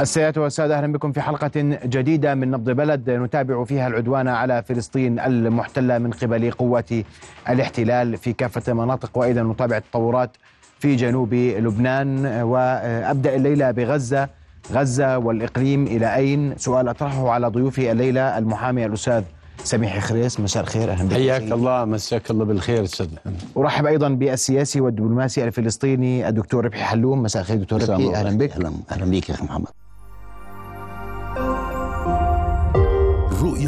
السيدات والسادة أهلا بكم في حلقة جديدة من نبض بلد. نتابع فيها العدوان على فلسطين المحتلة من قبل قوات الاحتلال في كافة المناطق. وأيضا نتابع التطورات في جنوب لبنان. وأبدأ الليلة بغزة. غزة والإقليم إلى أين؟ سؤال أطرحه على ضيوفي الليلة المحامي الأستاذ سميح خريس. مساء الخير أهلا بك حياك الله مساك الله بالخير أستاذ. أرحب أيضا بالسياسي والدبلوماسي الفلسطيني الدكتور ربحي حلوم. مساء الخير دكتور ربحي أهلا بك. أهلا بك يا أخي محمد.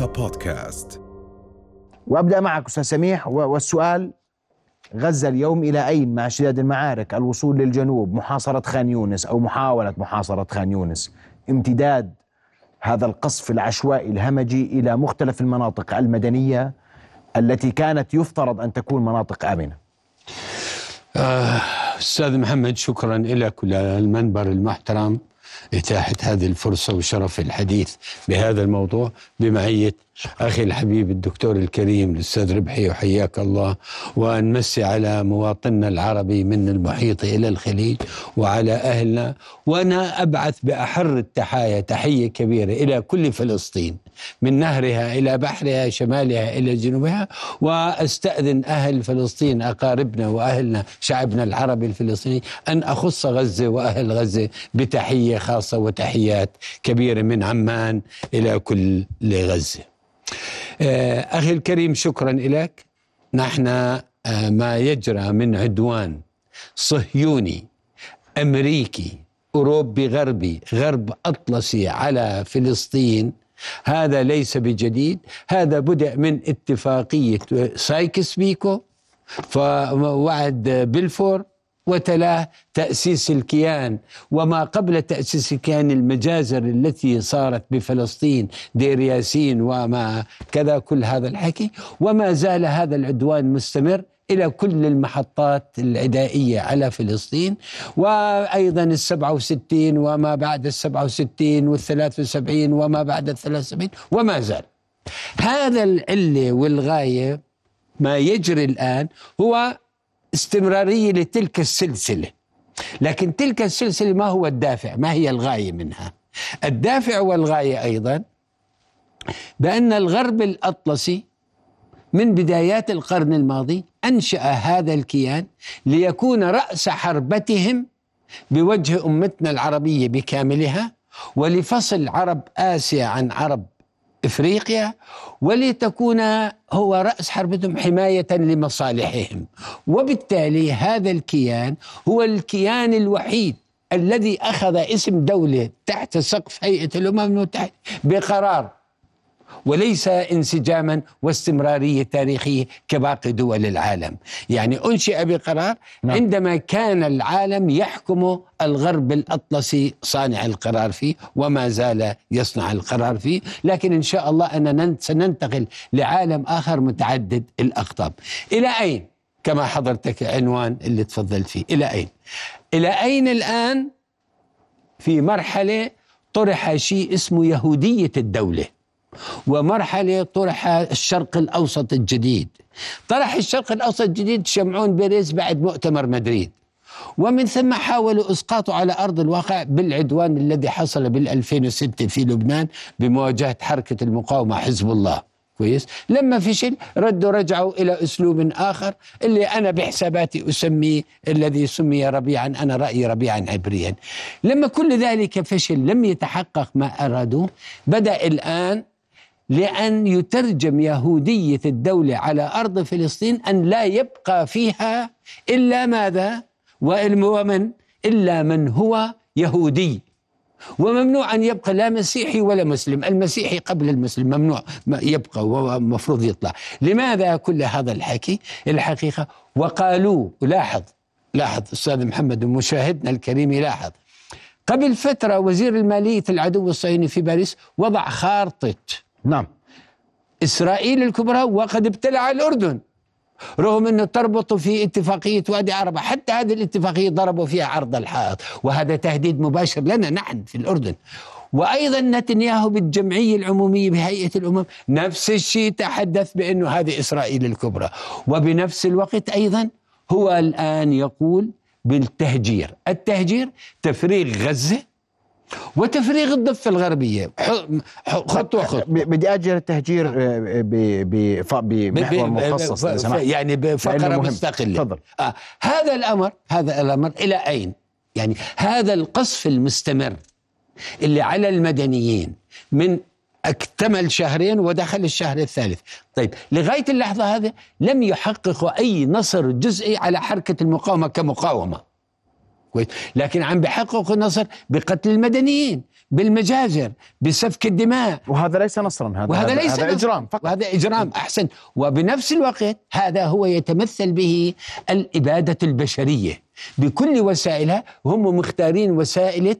رؤيا بودكاست وأبدأ معك أستاذ سميح. والسؤال غزة اليوم إلى أين مع اشتداد المعارك؟ الوصول للجنوب محاصرة خان يونس أو محاولة محاصرة خان يونس امتداد هذا القصف العشوائي الهمجي إلى مختلف المناطق المدنية التي كانت يفترض أن تكون مناطق آمنة. آه أستاذ محمد شكرا لك وللمنبر المحترم. إتاحة هذه الفرصة وشرف الحديث بهذا الموضوع بمعية أخي الحبيب الدكتور الكريم الأستاذ ربحي وحياك الله. ونمسي على مواطننا العربي من المحيط إلى الخليج وعلى أهلنا. وأنا أبعث بأحر التحايا تحية كبيرة إلى كل فلسطين من نهرها إلى بحرها شمالها إلى جنوبها. وأستأذن أهل فلسطين أقاربنا وأهلنا شعبنا العربي الفلسطيني أن أخص غزة وأهل غزة بتحية خاصة وتحيات كبيرة من عمان إلى كل غزة. أخي الكريم شكرا لك نحن آه، ما يجرى من عدوان صهيوني أمريكي أوروبي غربي غرب أطلسي على فلسطين. هذا ليس بجديد. هذا بدأ من اتفاقية سايكس بيكو فوعد بلفور وتلاه تأسيس الكيان وما قبل تأسيس الكيان المجازر التي صارت بفلسطين دير ياسين وما كذا كل هذا الحكي. وما زال هذا العدوان مستمر إلى كل المحطات العدائية على فلسطين. وأيضا السبعة وستين وما بعد السبعة وستين والثلاث وسبعين وما بعد الثلاث وسبعين وما زال. هذا العلة والغاية ما يجري الآن هو استمرارية لتلك السلسلة. لكن تلك السلسلة ما هو الدافع ما هي الغاية منها؟ الدافع والغاية أيضا بأن الغرب الأطلسي من بدايات القرن الماضي أنشأ هذا الكيان ليكون رأس حربتهم بوجه أمتنا العربية بكاملها ولفصل عرب آسيا عن عرب إفريقيا ولتكون هو رأس حربتهم حماية لمصالحهم. وبالتالي هذا الكيان هو الكيان الوحيد الذي أخذ اسم دولة تحت سقف هيئة الأمم المتحدة بقرار وليس انسجاما واستمرارية تاريخية كباقي دول العالم، يعني أنشئ بقرار نعم. عندما كان العالم يحكم الغرب الأطلسي صانع القرار فيه وما زال يصنع القرار فيه، لكن إن شاء الله أننا سننتقل لعالم آخر متعدد الأقطاب. إلى أين؟ كما حضرتك عنوان اللي تفضلت فيه، إلى أين؟ إلى أين الآن؟ في مرحلة طرح شيء اسمه يهودية الدولة. ومرحلة طرح الشرق الأوسط الجديد. طرح الشرق الأوسط الجديد شمعون بيريز بعد مؤتمر مدريد. ومن ثم حاولوا إسقاطه على أرض الواقع بالعدوان الذي حصل بال 2006 في لبنان بمواجهة حركة المقاومة حزب الله. كويس؟ لما فشل ردوا رجعوا إلى أسلوب آخر اللي أنا بحساباتي أسميه الذي سمي ربيعا أنا رأيي ربيعا عبريا. لما كل ذلك فشل لم يتحقق ما أرادوه بدأ الآن لأن يترجم يهودية الدولة على أرض فلسطين أن لا يبقى فيها إلا ماذا؟ ومن إلا من هو يهودي. وممنوع أن يبقى لا مسيحي ولا مسلم. المسيحي قبل المسلم ممنوع. يبقى ومفروض يطلع. لماذا كل هذا الحكي؟ الحقيقة وقالوا لاحظ لاحظ أستاذ محمد ومشاهدنا الكريم يلاحظ قبل فترة وزير المالية العدو الصهيوني في باريس وضع خارطة نعم. إسرائيل الكبرى وقد ابتلع الأردن. رغم أنه تربط في اتفاقية وادي عربة حتى هذه الاتفاقية ضربوا فيها عرض الحائط وهذا تهديد مباشر لنا نحن في الأردن. وأيضا نتنياهو بالجمعية العمومية بهيئة الأمم نفس الشيء تحدث بأنه هذه إسرائيل الكبرى. وبنفس الوقت أيضا هو الآن يقول بالتهجير. التهجير تفريغ غزة وتفريغ الضفة الغربية خطوة خطوة بدي أجل التهجير ب- ب- ف- بمحور مخصص. يعني بفقرة. مستقلة تفضل. آه هذا الأمر هذا الأمر إلى أين يعني هذا القصف المستمر اللي على المدنيين من أكتمل شهرين ودخل الشهر الثالث طيب لغاية اللحظة هذه لم يحققوا أي نصر جزئي على حركة المقاومة كمقاومة كويس لكن عم بيحققوا نصر بقتل المدنيين بالمجازر بسفك الدماء. وهذا ليس نصرا هذا وهذا ليس هذا. إجرام فقط. وهذا إجرام أحسن. وبنفس الوقت هذا هو يتمثل به الإبادة البشرية. بكل وسائلها هم مختارين وسائل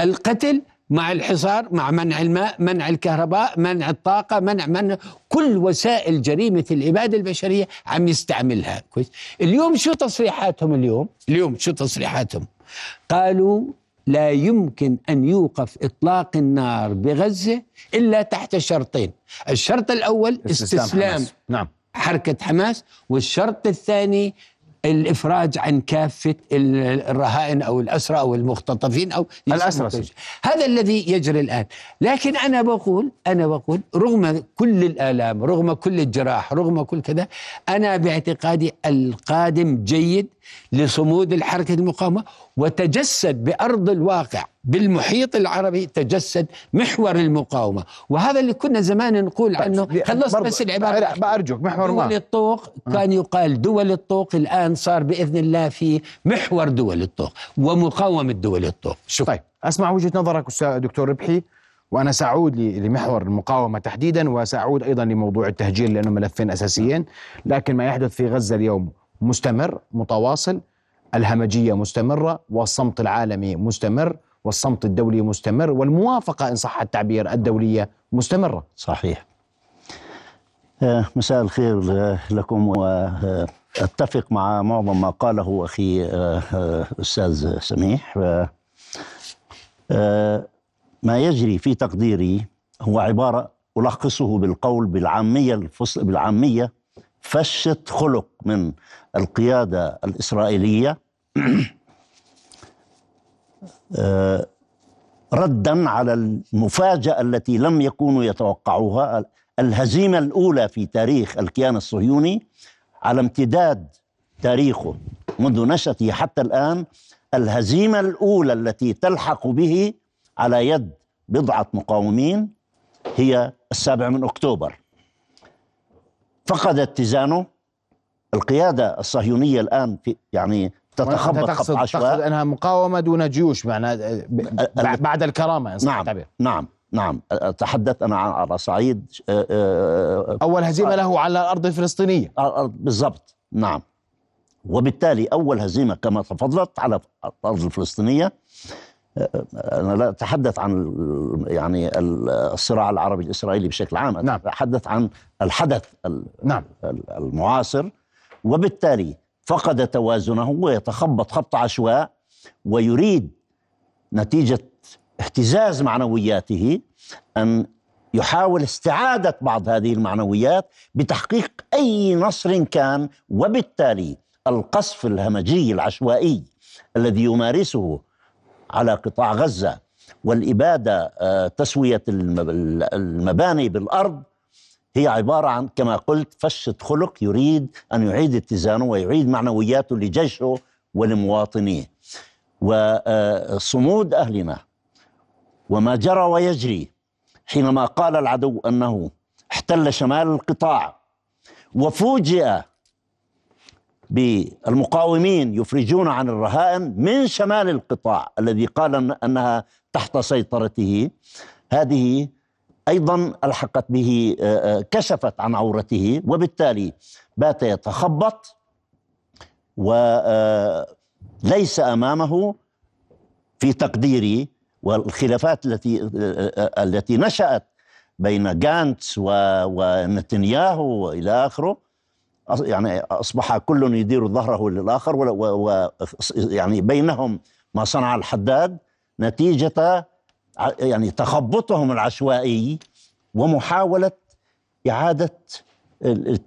القتل مع الحصار مع منع الماء منع الكهرباء منع الطاقة منع منع كل وسائل جريمة الإبادة البشرية عم يستعملها. كويس. اليوم شو تصريحاتهم اليوم؟ اليوم شو تصريحاتهم؟ قالوا لا يمكن أن يوقف إطلاق النار بغزة إلا تحت شرطين الشرط الأول استسلام حماس. نعم حركة حماس والشرط الثاني الإفراج عن كافة ال- الرهائن أو الأسرى أو المختطفين. يسموا كيف. هذا الذي يجري الآن لكن أنا بقول أنا بقول رغم كل الآلام رغم كل الجراح رغم كل كذا أنا باعتقادي القادم جيد لصمود الحركة المقاومة وتجسد بأرض الواقع بالمحيط العربي تجسد محور المقاومة. وهذا اللي كنا زمان نقول عنه خلص برضو- بس العبارة. بأرجوك محور دول ما الطوق كان يقال دول الطوق الآن صار بإذن الله في محور دول الطوق ومقاومة دول الطوق. شكرا. طيب أسمع وجهة نظرك أستاذ دكتور ربحي وأنا سأعود لمحور المقاومة تحديدا وسأعود أيضا لموضوع التهجير لأنه ملفين أساسيين لكن ما يحدث في غزة اليوم مستمر متواصل. الهمجية مستمرة والصمت العالمي مستمر والصمت الدولي مستمر والموافقة إن صح التعبير الدولية مستمرة. صحيح. آه، مساء الخير آه، لكم واتفق مع معظم ما قاله أخي آه، آه، أستاذ سميح. آه، آه، ما يجري في تقديري هو عبارة ألخصه بالقول بالعامية بالعامية فشه خلق من القيادة الإسرائيلية. آه، ردا على المفاجأة التي لم يكونوا يتوقعوها الهزيمة الأولى في تاريخ الكيان الصهيوني على امتداد تاريخه منذ نشأته حتى الآن الهزيمة الأولى التي تلحق به على يد بضعة مقاومين هي السابع من أكتوبر. فقد اتزانه القيادة الصهيونية الآن في يعني تتخبط خط عشواء. تقصد أنها مقاومة دون جيوش معنى بعد الكرامة إن صح نعم التعبير. نعم نعم. أتحدث أنا عن على صعيد آه، آه، أول هزيمة له على الأرض الفلسطينية. آه، بالضبط نعم. وبالتالي أول هزيمة كما تفضلت على الأرض الفلسطينية أنا لا أتحدث عن ال- يعني ال- الصراع العربي الإسرائيلي بشكل عام نعم. أتحدث عن الحدث ال- نعم ال- المعاصر وبالتالي فقد توازنه ويتخبط خط عشواء ويريد نتيجة اهتزاز معنوياته أن يحاول استعادة بعض هذه المعنويات بتحقيق أي نصر كان وبالتالي القصف الهمجي العشوائي الذي يمارسه على قطاع غزة والإبادة آه، تسوية الم- المباني بالأرض هي عبارة عن كما قلت فشة خلق يريد أن يعيد اتزانه ويعيد معنوياته لجيشه ولمواطنيه. وصمود أهلنا وما جرى ويجري حينما قال العدو أنه احتل شمال القطاع وفوجئ بالمقاومين يفرجون عن الرهائن من شمال القطاع الذي قال أنها تحت سيطرته. هذه أيضا ألحقت به آه، آه، كشفت عن عورته وبالتالي بات يتخبط وليس أمامه في تقديري والخلافات التي آه، آه، التي نشأت بين جانتس ونتنياهو وإلى آخره. يعني أصبح كل يدير ظهره للآخر و- يعني بينهم ما صنع الحداد نتيجة يعني تخبطهم العشوائي ومحاولة إعادة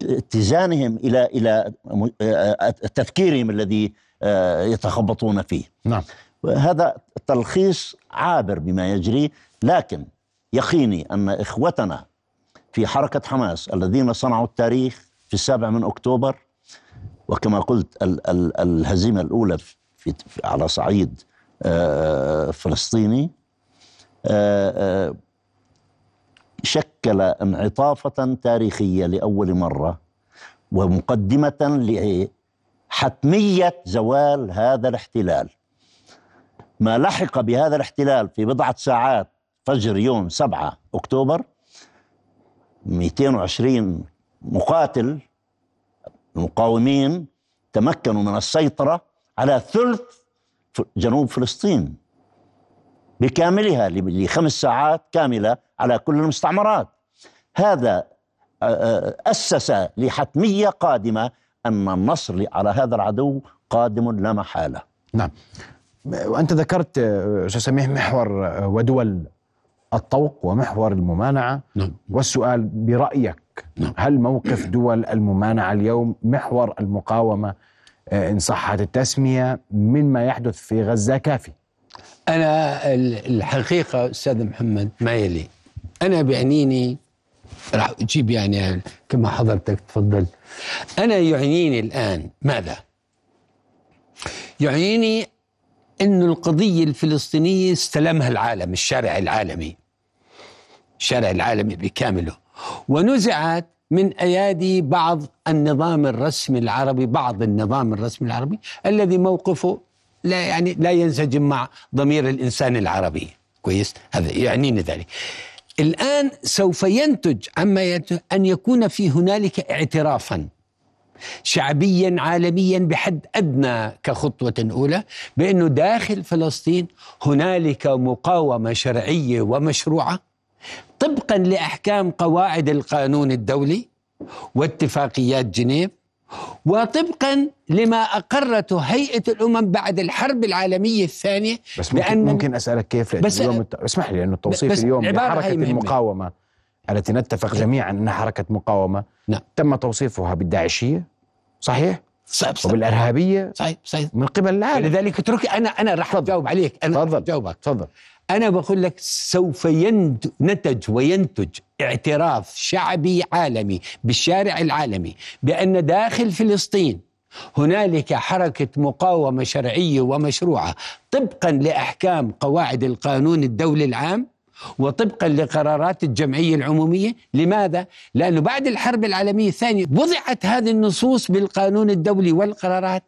اتزانهم إلى إلى تفكيرهم الذي يتخبطون فيه. نعم. هذا تلخيص عابر بما يجري لكن يقيني أن إخوتنا في حركة حماس الذين صنعوا التاريخ في السابع من أكتوبر وكما قلت ال ال الهزيمة الأولى في على صعيد آه، فلسطيني آه، آه، شكل انعطافة تاريخية لأول مرة ومقدمة لحتمية زوال هذا الاحتلال. ما لحق بهذا الاحتلال في بضعة ساعات فجر يوم 7 أكتوبر 220 مقاتل المقاومين تمكنوا من السيطرة على ثلث جنوب فلسطين بكاملها لخمس ساعات كاملة على كل المستعمرات. هذا أسس لحتمية قادمة أن النصر على هذا العدو قادم لا محالة. نعم. وأنت ذكرت أستاذ سميح محور ودول الطوق ومحور الممانعة. نعم. والسؤال برأيك نعم. هل موقف دول الممانعة اليوم محور المقاومة؟ إن صحت التسمية مما يحدث في غزة كافي. أنا الحقيقة أستاذ محمد ما يلي. أنا بيعنيني راح أجيب يعني كما حضرتك تفضل. أنا يعنيني الآن ماذا؟ يعنيني أن القضية الفلسطينية استلمها العالم الشارع العالمي. الشارع العالمي بكامله. ونزعت من أيادي بعض النظام الرسمي العربي بعض النظام الرسمي العربي الذي موقفه لا يعني لا ينسجم مع ضمير الإنسان العربي. كويس؟ هذا يعنيني ذلك. الآن سوف ينتج عما ينتج أن يكون في هنالك اعترافا شعبيا عالميا بحد أدنى كخطوة أولى بأنه داخل فلسطين هنالك مقاومة شرعية ومشروعة طبقا لأحكام قواعد القانون الدولي واتفاقيات جنيف وطبقا لما أقرته هيئة الأمم بعد الحرب العالمية الثانية بس ممكن, ممكن أسألك كيف؟ بس- اليوم الت... اسمح لي لأنه التوصيف بس اليوم لحركة. المقاومة التي نتفق جميعا أنها حركة مقاومة نعم. تم توصيفها بالداعشية صحيح؟ صعب صعب وبالإرهابية؟ صحيح صحيح. من قبل العالم لذلك اترك أنا أنا راح أجاوب عليك. أنا تفضل أجاوبك. تفضل. أنا بقول لك سوف نتج وينتج اعتراف شعبي عالمي بالشارع العالمي بأن داخل فلسطين هنالك حركة مقاومة شرعية ومشروعة طبقا لأحكام قواعد القانون الدولي العام وطبقا لقرارات الجمعية العمومية لماذا؟ لأنه بعد الحرب العالمية الثانية وضعت هذه النصوص بالقانون الدولي والقرارات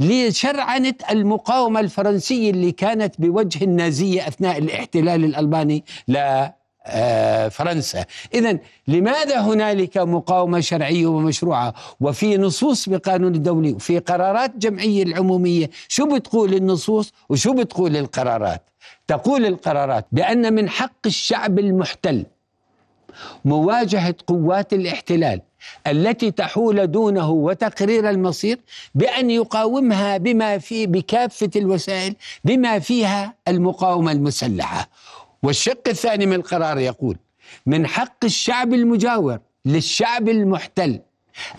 لشرعنة المقاومة الفرنسية اللي كانت بوجه النازية أثناء الاحتلال الألباني لفرنسا إذا لماذا هنالك مقاومة شرعية ومشروعة؟ وفي نصوص بقانون الدولي وفي قرارات جمعية العمومية. شو بتقول النصوص وشو بتقول القرارات؟ تقول القرارات بأن من حق الشعب المحتل مواجهة قوات الاحتلال التي تحول دونه وتقرير المصير بأن يقاومها بما في بكافة الوسائل بما فيها المقاومة المسلحة. والشق الثاني من القرار يقول من حق الشعب المجاور للشعب المحتل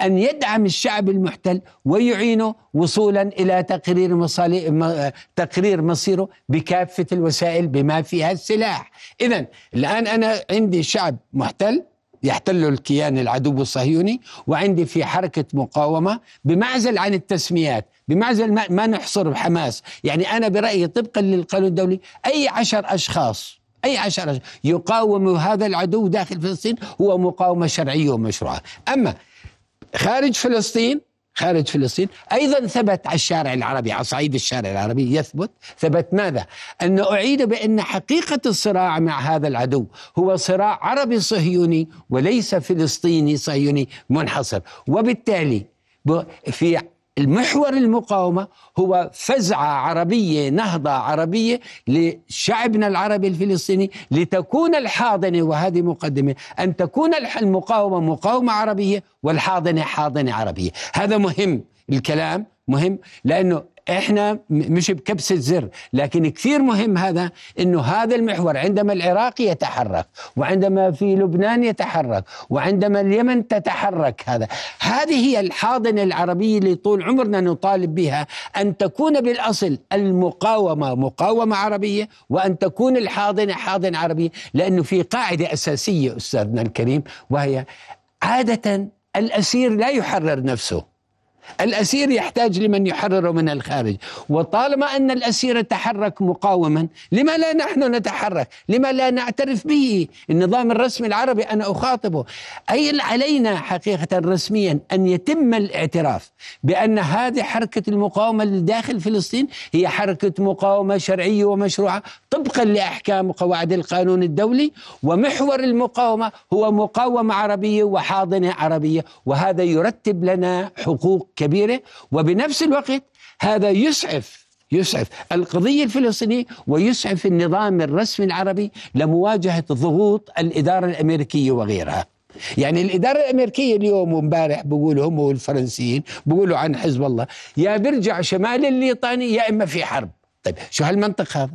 أن يدعم الشعب المحتل ويعينه وصولا إلى تقرير مصالح م- تقرير مصيره بكافة الوسائل بما فيها السلاح إذا الآن أنا عندي شعب محتل يحتل الكيان العدو الصهيوني وعندي في حركة مقاومة بمعزل عن التسميات بمعزل ما, ما نحصر حماس يعني أنا برأيي طبقا للقانون الدولي أي عشر أشخاص أي عشر أشخاص يقاوم هذا العدو داخل فلسطين هو مقاومة شرعية ومشروعة. أما خارج فلسطين خارج فلسطين أيضا ثبت على الشارع العربي على صعيد الشارع العربي يثبت ثبت ماذا؟ أن أعيد بأن حقيقة الصراع مع هذا العدو هو صراع عربي صهيوني وليس فلسطيني صهيوني منحصر وبالتالي في المحور المقاومة هو فزعة عربية نهضة عربية لشعبنا العربي الفلسطيني لتكون الحاضنة وهذه مقدمة أن تكون المقاومة مقاومة عربية والحاضنة حاضنة عربية. هذا مهم الكلام مهم لأنه إحنا مش بكبسه زر لكن كثير مهم هذا إنه هذا المحور عندما العراق يتحرك وعندما في لبنان يتحرك وعندما اليمن تتحرك هذا. هذه هي الحاضنة العربية اللي طول عمرنا نطالب بها أن تكون بالأصل المقاومة مقاومة عربية وأن تكون الحاضنة حاضنة عربية. لأنه في قاعدة أساسية أستاذنا الكريم وهي عادة الأسير لا يحرر نفسه. الأسير يحتاج لمن يحرره من الخارج. وطالما أن الأسير تحرك مقاوما لما لا نحن نتحرك؟ لما لا نعترف به؟ النظام الرسمي العربي أنا أخاطبه. أي علينا حقيقة رسميا أن يتم الاعتراف بأن هذه حركة المقاومة داخل فلسطين هي حركة مقاومة شرعية ومشروعة طبقا لأحكام وقواعد القانون الدولي ومحور المقاومة هو مقاومة عربية وحاضنة عربية وهذا يرتب لنا حقوق كبيرة وبنفس الوقت هذا يسعف يسعف القضية الفلسطينية ويسعف النظام الرسمي العربي لمواجهة ضغوط الإدارة الأمريكية وغيرها. يعني الإدارة الأمريكية اليوم وامبارح بيقولوا هم والفرنسيين بيقولوا عن حزب الله يا بيرجع شمال الليطاني يا إما في حرب. طيب شو هالمنطق هذا؟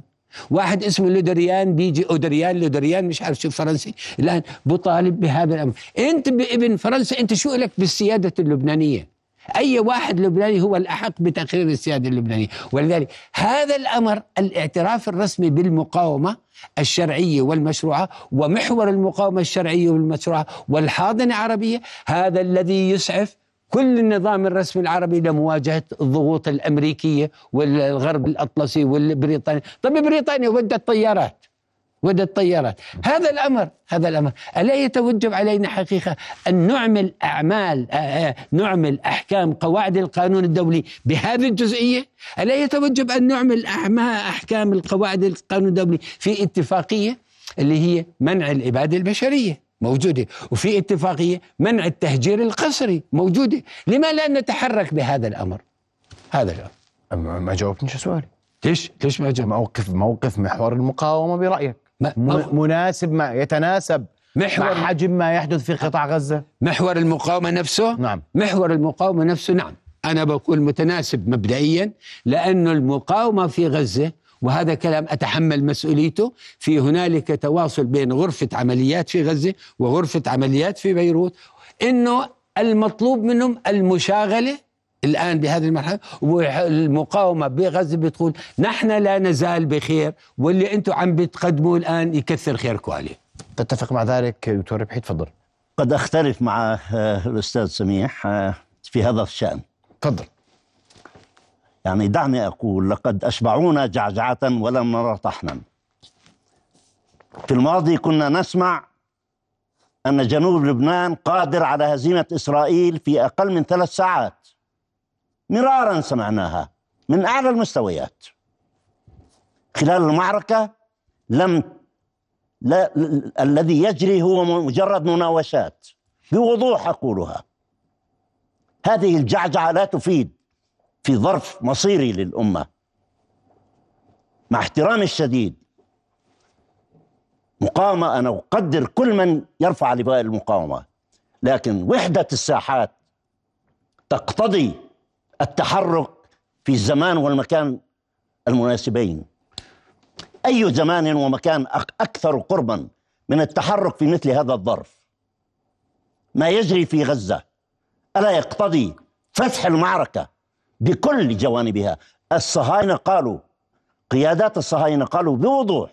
واحد اسمه لودريان بيجي أودريان لودريان مش عارف شو فرنسي الآن بطالب بهذا الأمر. أنت ابن فرنسا أنت شو لك بالسيادة اللبنانية؟ أي واحد لبناني هو الأحق بتقرير السياده اللبنانيه ولذلك هذا الأمر الاعتراف الرسمي بالمقاومة الشرعية والمشروعة ومحور المقاومة الشرعية والمشروعة والحاضنة العربية هذا الذي يسعف كل النظام الرسمي العربي لمواجهة الضغوط الأمريكية والغرب الأطلسي والبريطاني، طب بريطانيا ودت طيارات ودت طيارات، هذا الأمر هذا الأمر، ألا يتوجب علينا حقيقة أن نعمل أعمال آه، آه، نعمل أحكام قواعد القانون الدولي بهذه الجزئية؟ ألا يتوجب أن نعمل أحكام القواعد القانون الدولي في اتفاقية اللي هي منع الاباده البشرية؟ موجودة. وفي اتفاقية منع التهجير القسري؟ موجودة. لما لا نتحرك بهذا الأمر؟ هذا الأمر. ما جاوبتنيش سؤالي؟ ليش؟ ليش ما جاء موقف موقف محور المقاومة برأيك. مناسب ما يتناسب محور- مع حجم ما يحدث في قطاع غزة؟ محور المقاومة نفسه؟ نعم. محور المقاومة نفسه؟ نعم. أنا بقول متناسب مبدئيا لأن المقاومة في غزة وهذا كلام أتحمل مسؤوليته في هنالك تواصل بين غرفة عمليات في غزة وغرفة عمليات في بيروت إنه المطلوب منهم المشاغلة الآن بهذه المرحلة والمقاومة بغزة بتقول نحن لا نزال بخير واللي أنتم عم بتقدموه الآن يكثر خيركم عليه تتفق مع ذلك دكتور ربحي؟ تفضل. قد أختلف مع آه، الأستاذ سميح آه، في هذا الشأن. تفضل. يعني دعني أقول لقد أشبعونا جعجعة ولم نرى طحنا. في الماضي كنا نسمع أن جنوب لبنان قادر على هزيمة إسرائيل في أقل من ثلاث ساعات. مرارا سمعناها من أعلى المستويات. خلال المعركة لم لا ال- الذي يجري هو مجرد مناوشات بوضوح أقولها. هذه الجعجعة لا تفيد في ظرف مصيري للأمة. مع احترامي الشديد مقاومة أنا أقدر كل من يرفع لواء المقاومة لكن وحدة الساحات تقتضي التحرك في الزمان والمكان المناسبين أي زمان ومكان أك- أكثر قربا من التحرك في مثل هذا الظرف ما يجري في غزة ألا يقتضي فتح المعركة بكل جوانبها الصهاينة قالوا قيادات الصهاينة قالوا بوضوح.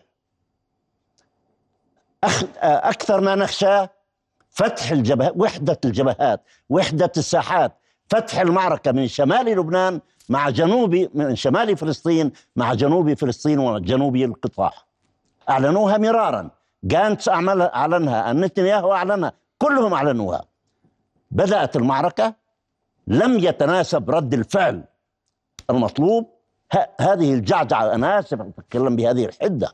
أكثر ما نخشى فتح الجبهات وحدة الجبهات وحدة الساحات فتح المعركة من شمال لبنان مع جنوب من شمال فلسطين مع جنوب فلسطين وجنوب القطاع. أعلنوها مرارا. جانتس أعلنها. نتنياهو أعلنها. كلهم أعلنوها. بدأت المعركة. لم يتناسب رد الفعل المطلوب. هذه الجعجعة أنا آسف أتكلم بهذه الحدة.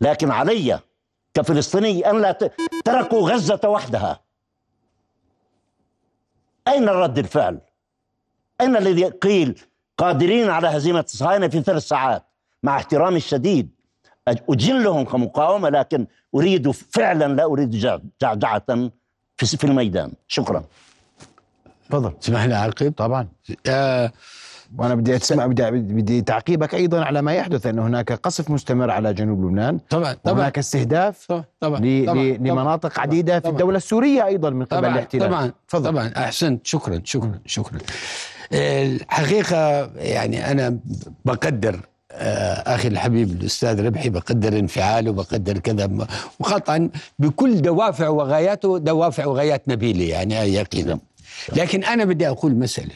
لكن علي كفلسطيني أن لا ت... تركوا غزة وحدها. أين رد الفعل؟ أين الذي قيل قادرين على هزيمة الصهاينة في ثلاث ساعات؟ مع احترامي الشديد أج- أجلهم كمقاومة لكن أريد فعلا لا أريد جع- جعجعة في في الميدان. شكرا. تفضل. اسمح لي أعقب. طبعا. آه وأنا بدي اسمع بدي بدي تعقيبك أيضا على ما يحدث ان هناك قصف مستمر على جنوب لبنان. طبعا طبعا. وهناك استهداف طبعا طبعا لمناطق طبعاً، عديدة في طبعاً. الدولة السورية أيضا من قبل طبعا الاحتلال. طبعا تفضل. طبعا احسنت شكرا شكرا شكرا. الحقيقة يعني أنا بقدر آه، أخي الحبيب الأستاذ ربحي بقدر انفعاله بقدر كذا وقطعا بكل دوافع وغاياته دوافع وغايات نبيلة يعني يقينا. لكن أنا بدي أقول مسألة.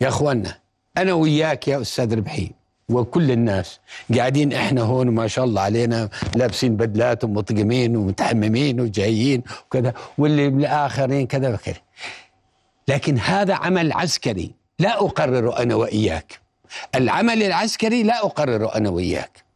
يا اخوانا أنا وياك يا أستاذ ربحي وكل الناس قاعدين إحنا هون ما شاء الله علينا لابسين بدلات ومطقمين ومتحممين وجايين وكذا واللي الاخرين كذا وكذا. لكن هذا عمل عسكري لا اقرره أنا وإياك. العمل العسكري لا اقرره أنا وإياك.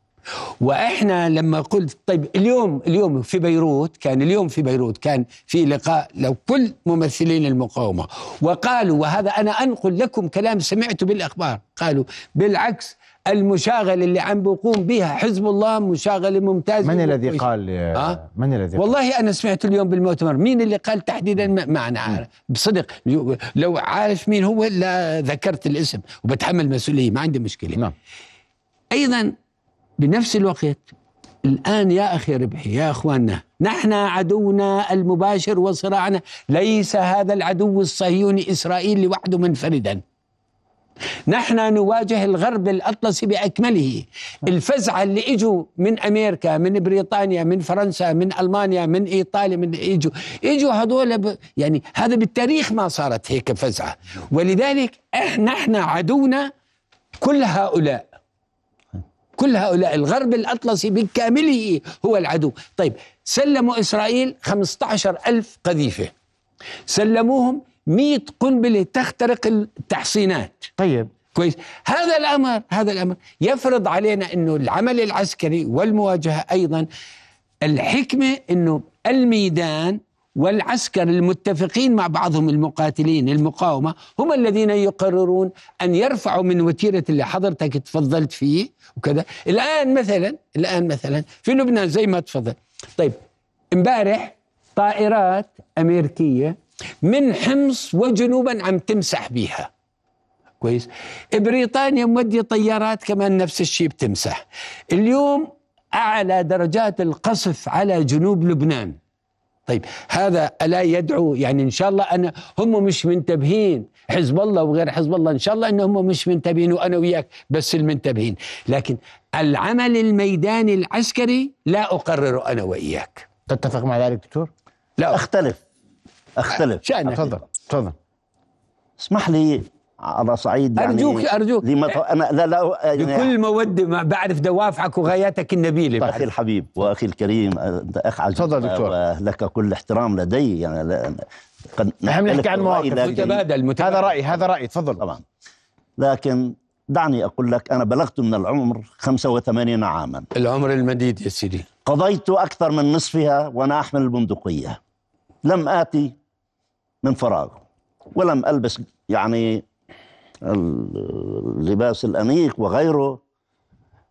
وإحنا لما قلت طيب اليوم اليوم في بيروت كان اليوم في بيروت كان في لقاء لو كل ممثلين المقاومة. وقالوا وهذا أنا أنقل لكم كلام سمعته بالأخبار قالوا بالعكس المشاغله اللي عم بيقوم بها حزب الله مشاغله ممتازه من الذي. قال آه؟ من الذي؟ والله أنا سمعت اليوم بالمؤتمر. مين اللي قال تحديدا؟ ما ما أنا عارف. بصدق. لو عارف مين هو لا ذكرت الاسم. وبتحمل مسؤولية ما عندي مشكلة. نعم. أيضا بنفس الوقت. الآن يا أخي ربحي يا أخواننا نحن عدونا المباشر وصراعنا. ليس هذا العدو الصهيوني إسرائيل لوحده منفردا. نحن نواجه الغرب الاطلسي بأكمله. الفزعه اللي إجوا من أمريكا من بريطانيا من فرنسا من ألمانيا من إيطاليا من إجوا إجوا هذول ب... يعني هذا بالتاريخ ما صارت هيك فزعة. ولذلك نحن عدونا كل هؤلاء. كل هؤلاء الغرب الأطلسي بكامله هو العدو. طيب سلموا إسرائيل 15 ألف قذيفة. سلموهم 100 قنبلة تخترق التحصينات. طيب. كويس. هذا الأمر هذا الأمر يفرض علينا أنه العمل العسكري والمواجهة أيضا الحكمة أنه الميدان والعسكر المتفقين مع بعضهم المقاتلين المقاومة هم الذين يقررون أن يرفعوا من وتيرة اللي حضرتك تفضلت فيه وكذا. الآن مثلا الآن مثلا في لبنان زي ما تفضل. طيب امبارح طائرات أمريكية من حمص وجنوبا عم تمسح بيها. كويس. بريطانيا مودية طيارات كمان نفس الشيء بتمسح. اليوم أعلى درجات القصف على جنوب لبنان. طيب هذا ألا يدعو؟ يعني إن شاء الله أنا هم مش منتبهين. حزب الله وغير حزب الله إن شاء الله انهم مش منتبهين وأنا وياك بس المنتبهين. لكن العمل الميداني العسكري لا اقرره أنا وإياك. تتفق مع ذلك دكتور؟ لا. أختلف. أختلف. شأنك. تفضل تفضل. اسمح لي على صعيد يعني أرجوك- أرجوك. لما أنا لا لا يعني بكل مودة ما بعرف دوافعك وغاياتك النبيلة أخي بعرف. الحبيب وأخي الكريم أنت أخ عزيز تفضل دكتور. ولك كل احترام لدي. يعني لا- قد نحن بنحكي نختلف عن مواقف. متبادل متبادل. هذا رأي هذا رأي. تفضل. طبعا. لكن دعني أقول لك أنا بلغت من العمر 85 عاما. العمر المديد يا سيدي. قضيت أكثر من نصفها وأنا أحمل البندقية. لم آتي من فراغ ولم ألبس يعني اللباس الأنيق وغيره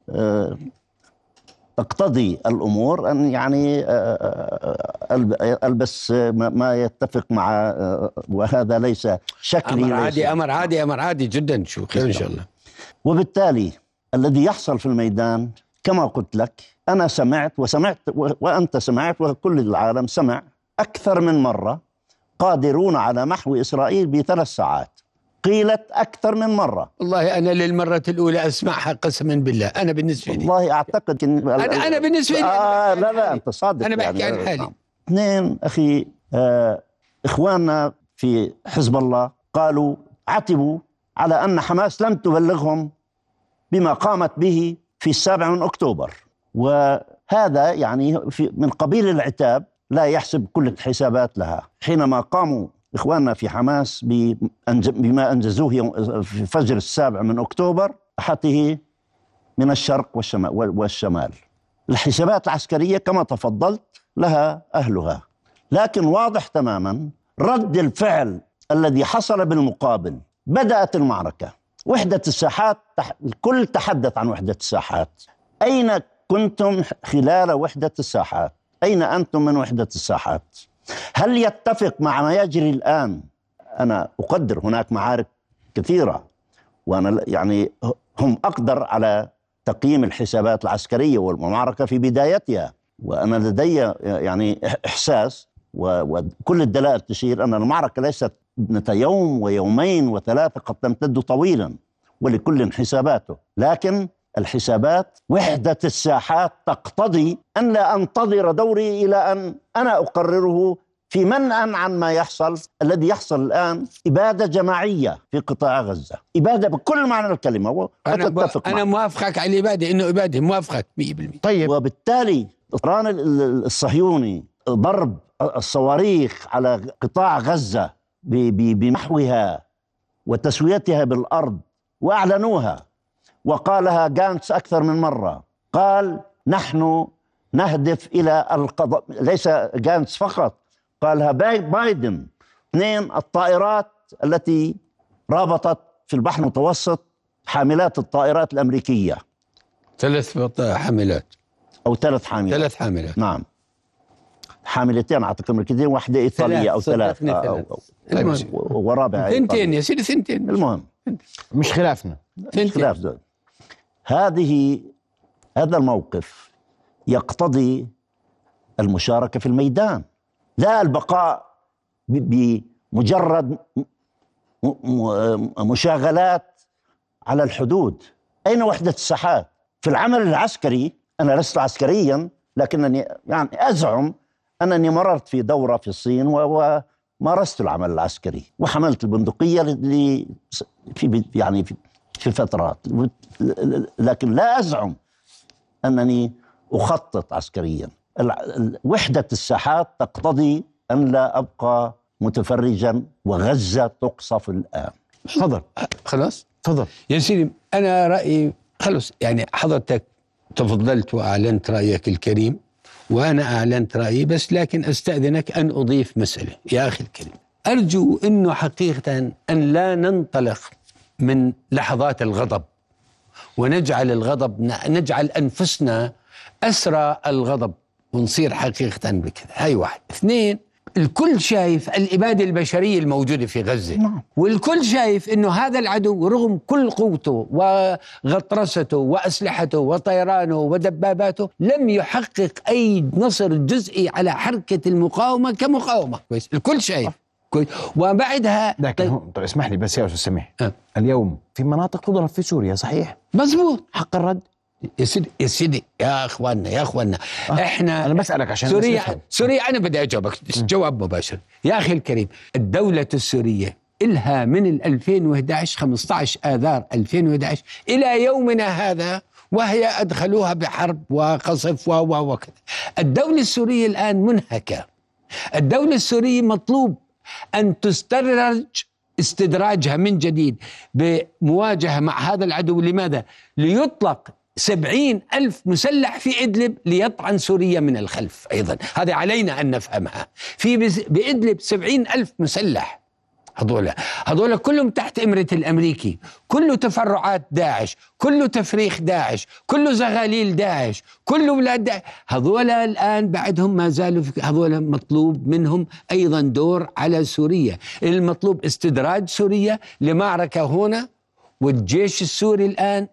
آه، اقتضي الأمور أن يعني آه، آه، ألبس ما- يتفق مع آه، وهذا ليس شكلي أمر ليس عادي أمر عادي أمر عادي جدا شو خير إن شاء الله. وبالتالي الذي يحصل في الميدان كما قلت لك أنا سمعت وسمعت وأنت سمعت وكل العالم سمع أكثر من مرة قادرون على محو إسرائيل بثلاث ساعات. قيلت أكثر من مرة. والله أنا للمرة الأولى أسمعها قسما بالله. أنا بالنسبة لي. والله أعتقد إن أنا- أنا بالنسبة لي. أنا آه لا لا. أنت صادق أنا بحكي يعني عن حالي. نعم. اثنين أخي آه إخواننا في حزب الله قالوا عتبوا على أن حماس لم تبلغهم بما قامت به في السابع من أكتوبر. وهذا يعني في من قبيل العتاب لا يحسب كل الحسابات لها. حينما قاموا إخواننا في حماس بما أنجزوه يوم- في فجر السابع من أكتوبر احته من الشرق والشمال والشمال. الحسابات العسكرية كما تفضلت لها أهلها. لكن واضح تماما رد الفعل الذي حصل بالمقابل بدأت المعركة. وحدة الساحات. الكل تحدث عن وحدة الساحات. أين كنتم خلال وحدة الساحات؟ أين أنتم من وحدة الساحات؟ هل يتفق مع ما يجري الآن؟ أنا أقدر هناك معارك كثيرة وأنا يعني هم أقدر على تقييم الحسابات العسكرية والمعركة في بدايتها وأنا لدي يعني إحساس وكل الدلائل تشير أن المعركة ليست ابنة يوم ويومين وثلاثة قد تمتد طويلا ولكل حساباته. لكن الحسابات وحدة الساحات تقتضي أن لا أنتظر دوري إلى أن أنا أقرره في منأى عن ما يحصل الذي يحصل الآن إبادة جماعية في قطاع غزة. إبادة بكل معنى الكلمة أنا, أنا موافقك على الإبادة إنه إبادة موافقك 100% طيب. وبالتالي الطيران الصهيوني ضرب الصواريخ على قطاع غزة بمحوها وتسويتها بالأرض وأعلنوها وقالها جانتس أكثر من مرة. قال نحن نهدف إلى القضاء ليس جانتس فقط قالها بايدن اثنين الطائرات التي رابطت في البحر المتوسط حاملات الطائرات الأمريكية. ثلاث حاملات. أو ثلاث حاملات. ثلاث حاملات. نعم. حاملتين اعتقد امريكتين واحدة إيطالية أو ثلاث أو ورابعه ثنتين يا سيدي ثنتين المهم. مش خلافنا. مش خلاف دول. هذه هذا الموقف يقتضي المشاركة في الميدان. لا البقاء بمجرد مشاغلات على الحدود. أين وحدة الساحات في العمل العسكري أنا لست عسكريا لكنني يعني أزعم أنني مررت في دورة في الصين ومارست العمل العسكري وحملت البندقية في يعني في فترات لكن لا أزعم أنني أخطط عسكريا. وحدة الساحات تقتضي أن لا أبقى متفرجا وغزة تقصف الآن. تفضل. خلاص؟ تفضل. يا سيدي أنا رأيي خلص يعني حضرتك تفضلت وأعلنت رأيك الكريم وأنا أعلنت رأيي بس لكن أستأذنك أن أضيف مسألة. يا أخي الكريم أرجو أنه حقيقة أن لا ننطلق من لحظات الغضب. ونجعل الغضب نجعل أنفسنا أسرى الغضب. ونصير حقيقة بكذا. هاي واحد. اثنين الكل شايف الإبادة البشرية الموجودة في غزة. نعم. والكل شايف أنه هذا العدو رغم كل قوته وغطرسته وأسلحته وطيرانه ودباباته لم يحقق أي نصر جزئي على حركة المقاومة كمقاومة. كويس. الكل شايف. كويس. وبعدها لكن طيب, طيب اسمح لي بس يا أستاذ سميح أه. اليوم في مناطق تضرب في سوريا صحيح؟ مزبوط. حق الرد؟ يا سيدي يا سيدي يا أخواننا يا أخواننا. آه. إحنا أنا بسألك عشان سوريا سوريا أنا بدي أجاوبك. جواب مباشر. يا أخي الكريم الدولة السورية إلها من ال 2011 15 آذار 2011 إلى يومنا هذا وهي أدخلوها بحرب وقصف و وكذا. الدولة السورية الآن منهكة. الدولة السورية مطلوب أن تستدرج استدراجها من جديد بمواجهة مع هذا العدو. لماذا؟ ليطلق سبعين ألف مسلح في إدلب ليطعن سوريا من الخلف أيضا. هذا علينا أن نفهمها. في بإدلب سبعين ألف مسلح. هذول هذول كلهم تحت إمرة الأمريكي. كله تفرعات داعش كله تفريخ داعش كله زغاليل داعش كله ولاد داعش. هذول الآن بعدهم ما زالوا هذول مطلوب منهم أيضا دور على سوريا. المطلوب استدراج سوريا لمعركة هنا والجيش السوري الآن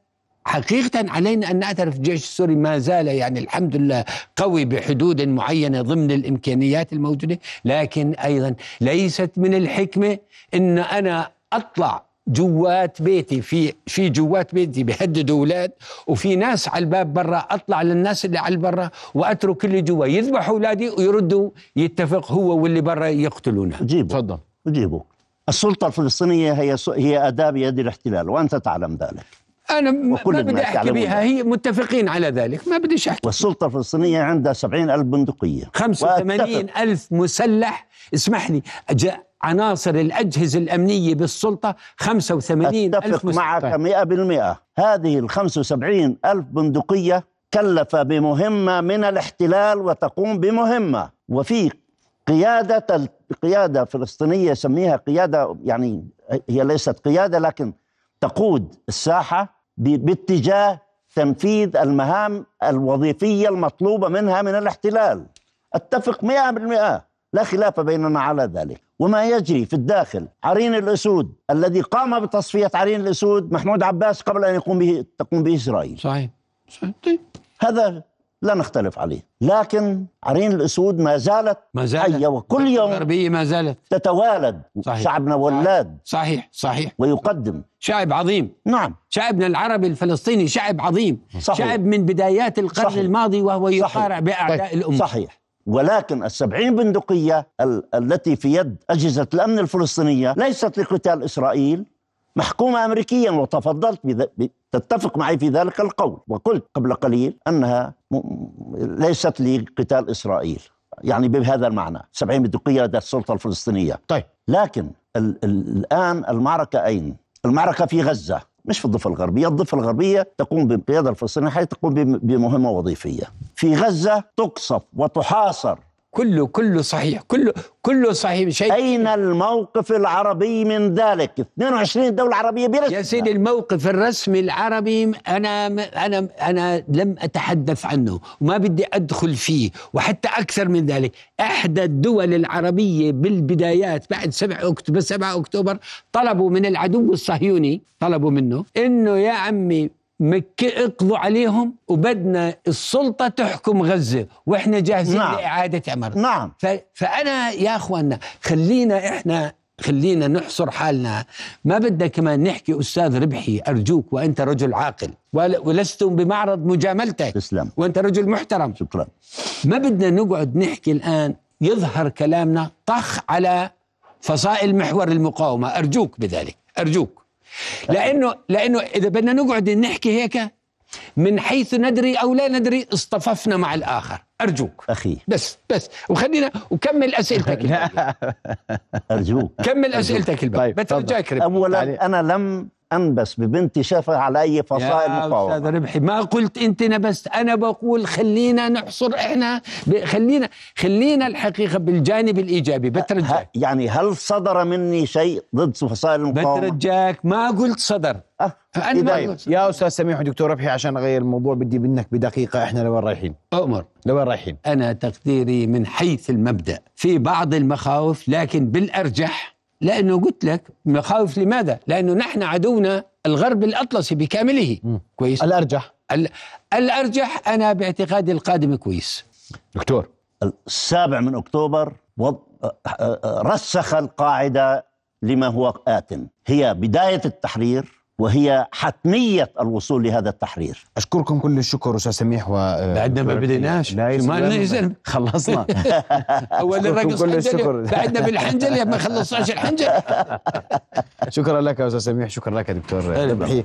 حقيقة علينا أن نعترف الجيش السوري ما زال يعني الحمد لله قوي بحدود معينة ضمن الإمكانيات الموجودة لكن أيضا ليست من الحكمة أن أنا أطلع جوات بيتي في في جوات بيتي بيهددوا أولاد وفي ناس على الباب برا أطلع للناس اللي على البرا وأترك اللي جوا يذبحوا أولادي ويردوا يتفق هو واللي برا يقتلونه. جيبوا. تفضل. جيبوا. السلطة الفلسطينية هي هي اداه بيد الاحتلال وأنت تعلم ذلك. أنا ما بدي أحكي بها هي متفقين على ذلك. ما بديش أحكي. والسلطة الفلسطينية عندها سبعين ألف بندقية. 85 ألف مسلح. اسمح لي عناصر الأجهزة الأمنية بالسلطة 85 ألف مسلح. معك مئة بالمئة. هذه ال 75 ألف بندقية كلف بمهمة من الاحتلال وتقوم بمهمة. وفي قيادة قيادة فلسطينية سميها قيادة يعني هي ليست قيادة لكن تقود الساحة باتجاه تنفيذ المهام الوظيفية المطلوبة منها من الاحتلال. أتفق مئة بالمئة. لا خلاف بيننا على ذلك. وما يجري في الداخل عرين الأسود الذي قام بتصفية عرين الأسود محمود عباس قبل أن يقوم به تقوم به إسرائيل. صحيح. صحيح. طيب. هذا لا نختلف عليه. لكن عرين الأسود ما زالت ما زالت. حية وكل يوم الغربية ما زالت. تتوالد صحيح. شعبنا ولاد صحيح. صحيح ويقدم. شعب عظيم. نعم. شعبنا العربي الفلسطيني شعب عظيم. صحيح. شعب من بدايات القرن صحيح. الماضي وهو صحيح. يحارع بأعداء طيب. الأمة. صحيح. ولكن السبعين بندقية ال- التي في يد أجهزة الأمن الفلسطينية ليست لقتال إسرائيل محكومة أمريكيا وتفضلت. تتفق معي في ذلك القول وقلت قبل قليل أنها. ليست لقتال إسرائيل يعني بهذا المعنى 70 بندقية لدى السلطة الفلسطينية طيب لكن ال... ال... الآن المعركة أين؟ المعركة في غزة مش في الضفة الغربية الضفة الغربية تقوم بالقيادة الفلسطينية حيث تقوم بم- بمهمة وظيفية في غزة تقصف وتحاصر كله كله صحيح كله كله صحيح. شيء أين الموقف العربي من ذلك؟ 22 دولة عربية بلا يا سيدي الموقف الرسمي العربي أنا أنا أنا لم أتحدث عنه وما بدي أدخل فيه وحتى أكثر من ذلك. إحدى الدول العربية بالبدايات بعد 7 أكتوبر 7 أكتوبر طلبوا من العدو الصهيوني طلبوا منه إنه يا عمي مك اقضوا عليهم وبدنا السلطة تحكم غزة وإحنا جاهزين نعم. لإعادة عمرها نعم. ف... فأنا يا اخوانا خلينا إحنا خلينا نحصر حالنا. ما بدنا كمان نحكي أستاذ ربحي أرجوك وأنت رجل عاقل ول- ولستم بمعرض مجاملتك. تسلم. وأنت رجل محترم. شكرا. ما بدنا نقعد نحكي الآن يظهر كلامنا طخ على فصائل محور المقاومة. أرجوك بذلك. أرجوك. لأنه لأنه إذا بدنا نقعد نحكي هيك من حيث ندري أو لا ندري اصطففنا مع الآخر. أرجوك. أخي. بس بس. وخلينا وكمل أسئلتك. أرجوك. كمل أسئلتك طيب، بترجاك يعني- أنا لم أنبس ببنتي شفة على أي فصائل يا أستاذ مقاومة. ربحي ما قلت أنت نبست. أنا بقول خلينا نحصر إحنا خلينا خلينا الحقيقة بالجانب الإيجابي. بترجاك. يعني هل صدر مني شيء ضد فصائل المقاومة؟ بترجاك. ما قلت صدر. أه. أنا ما يا أستاذ سميح ودكتور ربحي عشان أغير الموضوع بدي منك بدقيقة. إحنا لوين رايحين؟ أؤمر لوين رايحين؟ أنا تقديري من حيث المبدأ. في بعض المخاوف لكن بالأرجح لأنه قلت لك مخاوف لماذا؟ لأنه نحن عدونا الغرب الأطلسي بكامله. كويس. الأرجح. ال- الأرجح أنا باعتقادي القادم كويس. دكتور. السابع من أكتوبر وض... رسخ القاعدة لما هو آت هي بداية التحرير. وهي حتمية الوصول لهذا التحرير. أشكركم كل الشكر أستاذ سميح و بعدنا ما بديناش. ما. نزل. خلصنا. أول أشكركم الرقص كل حنجلة الشكر. بعدنا بالحنجلة ما خلصناش الحنجلة شكرا لك يا أستاذ سميح. شكرا لك دكتور ربحي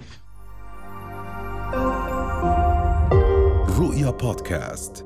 رؤيا بودكاست.